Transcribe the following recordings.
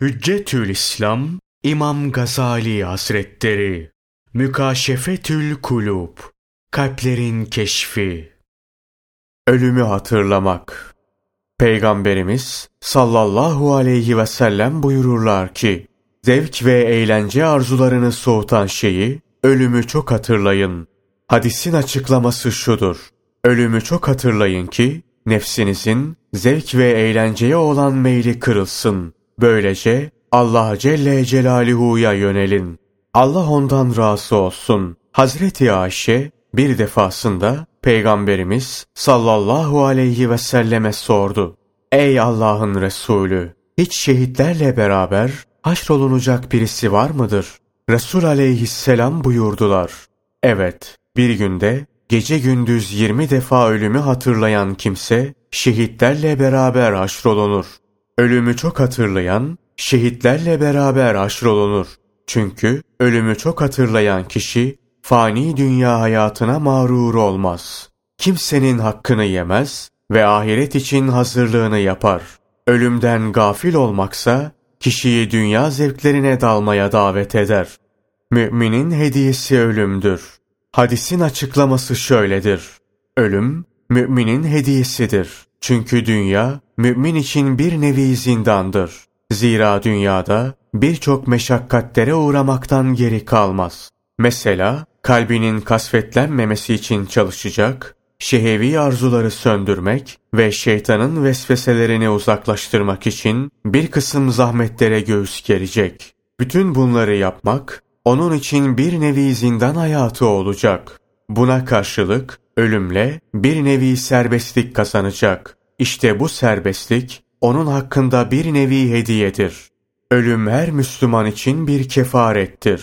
Hüccetül İslam İmam Gazali Hazretleri Mükaşefetül Kulub Kalplerin Keşfi Ölümü hatırlamak Peygamberimiz sallallahu aleyhi ve sellem buyururlar ki zevk ve eğlence arzularını soğutan şeyi ölümü çok hatırlayın. Hadisin açıklaması şudur. Ölümü çok hatırlayın ki nefsinizin zevk ve eğlenceye olan meyli kırılsın. Böylece Allah Celle Celaluhu'ya yönelin. Allah ondan razı olsun. Hazreti Ayşe bir defasında Peygamberimiz sallallahu aleyhi ve selleme sordu. Ey Allah'ın Resulü! Hiç şehitlerle beraber haşrolunacak birisi var mıdır? Resul aleyhisselam buyurdular. Evet, bir günde gece gündüz yirmi defa ölümü hatırlayan kimse şehitlerle beraber haşrolunur. Ölümü çok hatırlayan, şehitlerle beraber haşrolunur. Çünkü ölümü çok hatırlayan kişi, fani dünya hayatına mağrur olmaz. Kimsenin hakkını yemez ve ahiret için hazırlığını yapar. Ölümden gafil olmaksa, kişiyi dünya zevklerine dalmaya davet eder. Müminin hediyesi ölümdür. Hadisin açıklaması şöyledir. Ölüm, müminin hediyesidir. Çünkü dünya, mümin için bir nevi zindandır. Zira dünyada birçok meşakkatlere uğramaktan geri kalmaz. Mesela kalbinin kasvetlenmemesi için çalışacak, şehevi arzuları söndürmek ve şeytanın vesveselerini uzaklaştırmak için bir kısım zahmetlere göğüs gerecek. Bütün bunları yapmak, onun için bir nevi zindan hayatı olacak. Buna karşılık ölümle bir nevi serbestlik kazanacak. İşte bu serbestlik onun hakkında bir nevi hediyedir. Ölüm her Müslüman için bir kefarettir.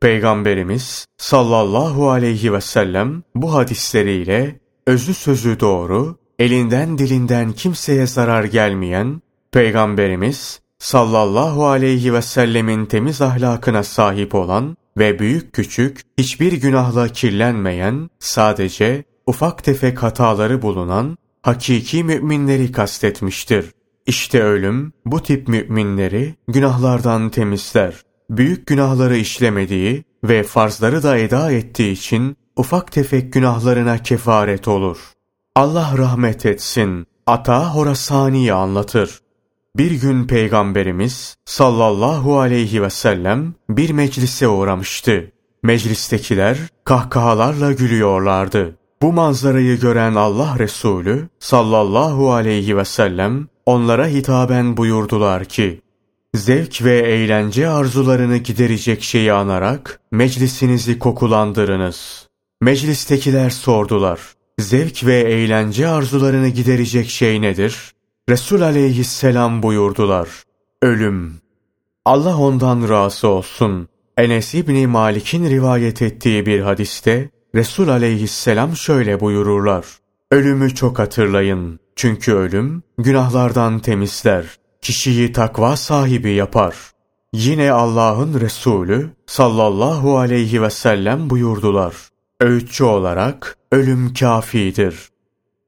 Peygamberimiz sallallahu aleyhi ve sellem bu hadisleriyle özü sözü doğru, elinden dilinden kimseye zarar gelmeyen, Peygamberimiz sallallahu aleyhi ve sellemin temiz ahlakına sahip olan ve büyük küçük hiçbir günahla kirlenmeyen, sadece ufak tefek hataları bulunan hakiki müminleri kastetmiştir. İşte ölüm bu tip müminleri günahlardan temizler. Büyük günahları işlemediği ve farzları da eda ettiği için ufak tefek günahlarına kefaret olur. Allah rahmet etsin. Ata Horasani anlatır. Bir gün Peygamberimiz sallallahu aleyhi ve sellem bir meclise uğramıştı. Meclistekiler kahkahalarla gülüyorlardı. Bu manzarayı gören Allah Resulü sallallahu aleyhi ve sellem onlara hitaben buyurdular ki, Zevk ve eğlence arzularını giderecek şeyi anarak meclisinizi kokulandırınız. Meclistekiler sordular. Zevk ve eğlence arzularını giderecek şey nedir? Resul aleyhisselam buyurdular. Ölüm. Allah ondan razı olsun. Enes İbni Malik'in rivayet ettiği bir hadiste Resul aleyhisselam şöyle buyururlar. Ölümü çok hatırlayın. Çünkü ölüm günahlardan temizler. Kişiyi takva sahibi yapar. Yine Allah'ın Resulü sallallahu aleyhi ve sellem buyurdular. Öğütçü olarak ölüm kafidir.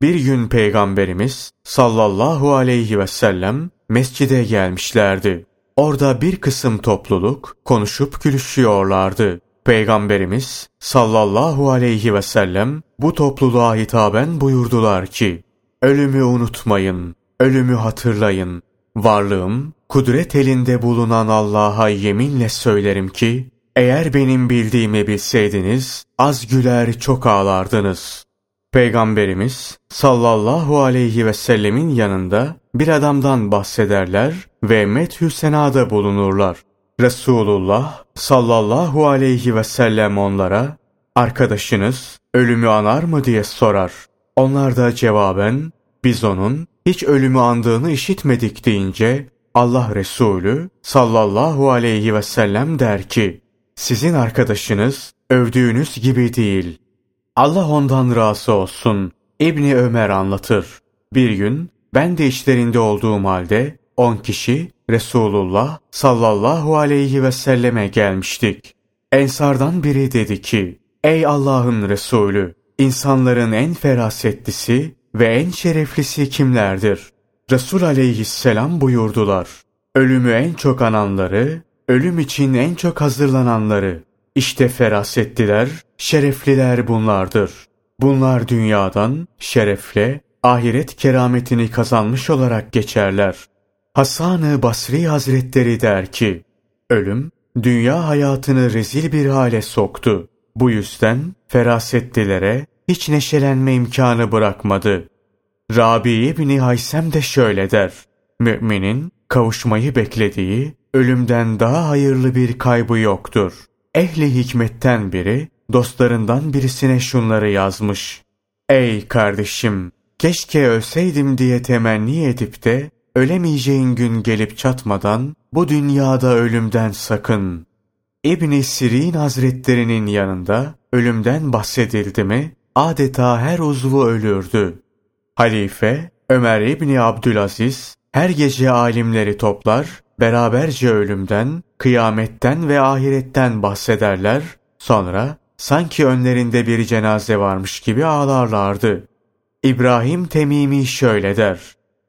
Bir gün Peygamberimiz sallallahu aleyhi ve sellem mescide gelmişlerdi. Orada bir kısım topluluk konuşup gülüşüyorlardı. Peygamberimiz sallallahu aleyhi ve sellem bu topluluğa hitaben buyurdular ki, Ölümü unutmayın, ölümü hatırlayın. Varlığım, kudret elinde bulunan Allah'a yeminle söylerim ki, eğer benim bildiğimi bilseydiniz, az güler çok ağlardınız. Peygamberimiz sallallahu aleyhi ve sellemin yanında bir adamdan bahsederler ve methü senada bulunurlar. Resulullah sallallahu aleyhi ve sellem onlara, arkadaşınız ölümü anar mı diye sorar. Onlar da cevaben, biz onun hiç ölümü andığını işitmedik deyince, Allah Resulü sallallahu aleyhi ve sellem der ki, sizin arkadaşınız övdüğünüz gibi değil. Allah ondan razı olsun. İbni Ömer anlatır. Bir gün ben de işlerinde olduğum halde on kişi Resulullah sallallahu aleyhi ve selleme gelmiştik. Ensardan biri dedi ki, Ey Allah'ın Resulü, insanların en ferasetlisi ve en şereflisi kimlerdir? Resul aleyhisselam buyurdular. Ölümü en çok ananları, ölüm için en çok hazırlananları. İşte ferasetliler, şerefliler bunlardır. Bunlar dünyadan şerefle, ahiret kerametini kazanmış olarak geçerler. Hasan-ı Basri Hazretleri der ki, ölüm, dünya hayatını rezil bir hale soktu. Bu yüzden ferasetlilere hiç neşelenme imkanı bırakmadı. Rabi İbni Haysem de şöyle der. Müminin kavuşmayı beklediği ölümden daha hayırlı bir kaybı yoktur. Ehli hikmetten biri dostlarından birisine şunları yazmış. Ey kardeşim! Keşke ölseydim diye temenni edip de ölemeyeceğin gün gelip çatmadan bu dünyada ölümden sakın. İbn Sirin Hazretlerinin yanında ölümden bahsedildi mi adeta her uzvu ölürdü. Halife Ömer İbni Abdülaziz her gece alimleri toplar, beraberce ölümden, kıyametten ve ahiretten bahsederler, sonra sanki önlerinde bir cenaze varmış gibi ağlarlardı. İbrahim Temimi şöyle der,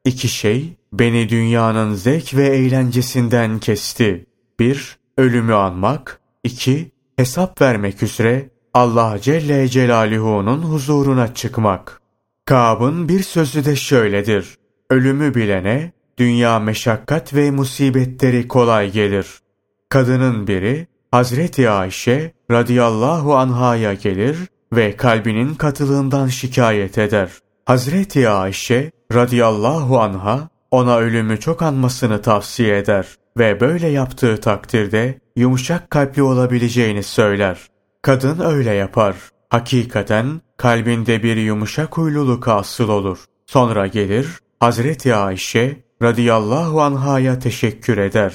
İki şey beni dünyanın zevk ve eğlencesinden kesti. Bir, ölümü anmak. iki hesap vermek üzere Allah Celle Celaluhu'nun huzuruna çıkmak. Kab'ın bir sözü de şöyledir. Ölümü bilene dünya meşakkat ve musibetleri kolay gelir. Kadının biri Hazreti Ayşe radıyallahu anhaya gelir ve kalbinin katılığından şikayet eder. Hazreti Ayşe radıyallahu anha ona ölümü çok anmasını tavsiye eder ve böyle yaptığı takdirde yumuşak kalpli olabileceğini söyler. Kadın öyle yapar. Hakikaten kalbinde bir yumuşak huyluluk asıl olur. Sonra gelir Hazreti Ayşe radıyallahu anhaya teşekkür eder.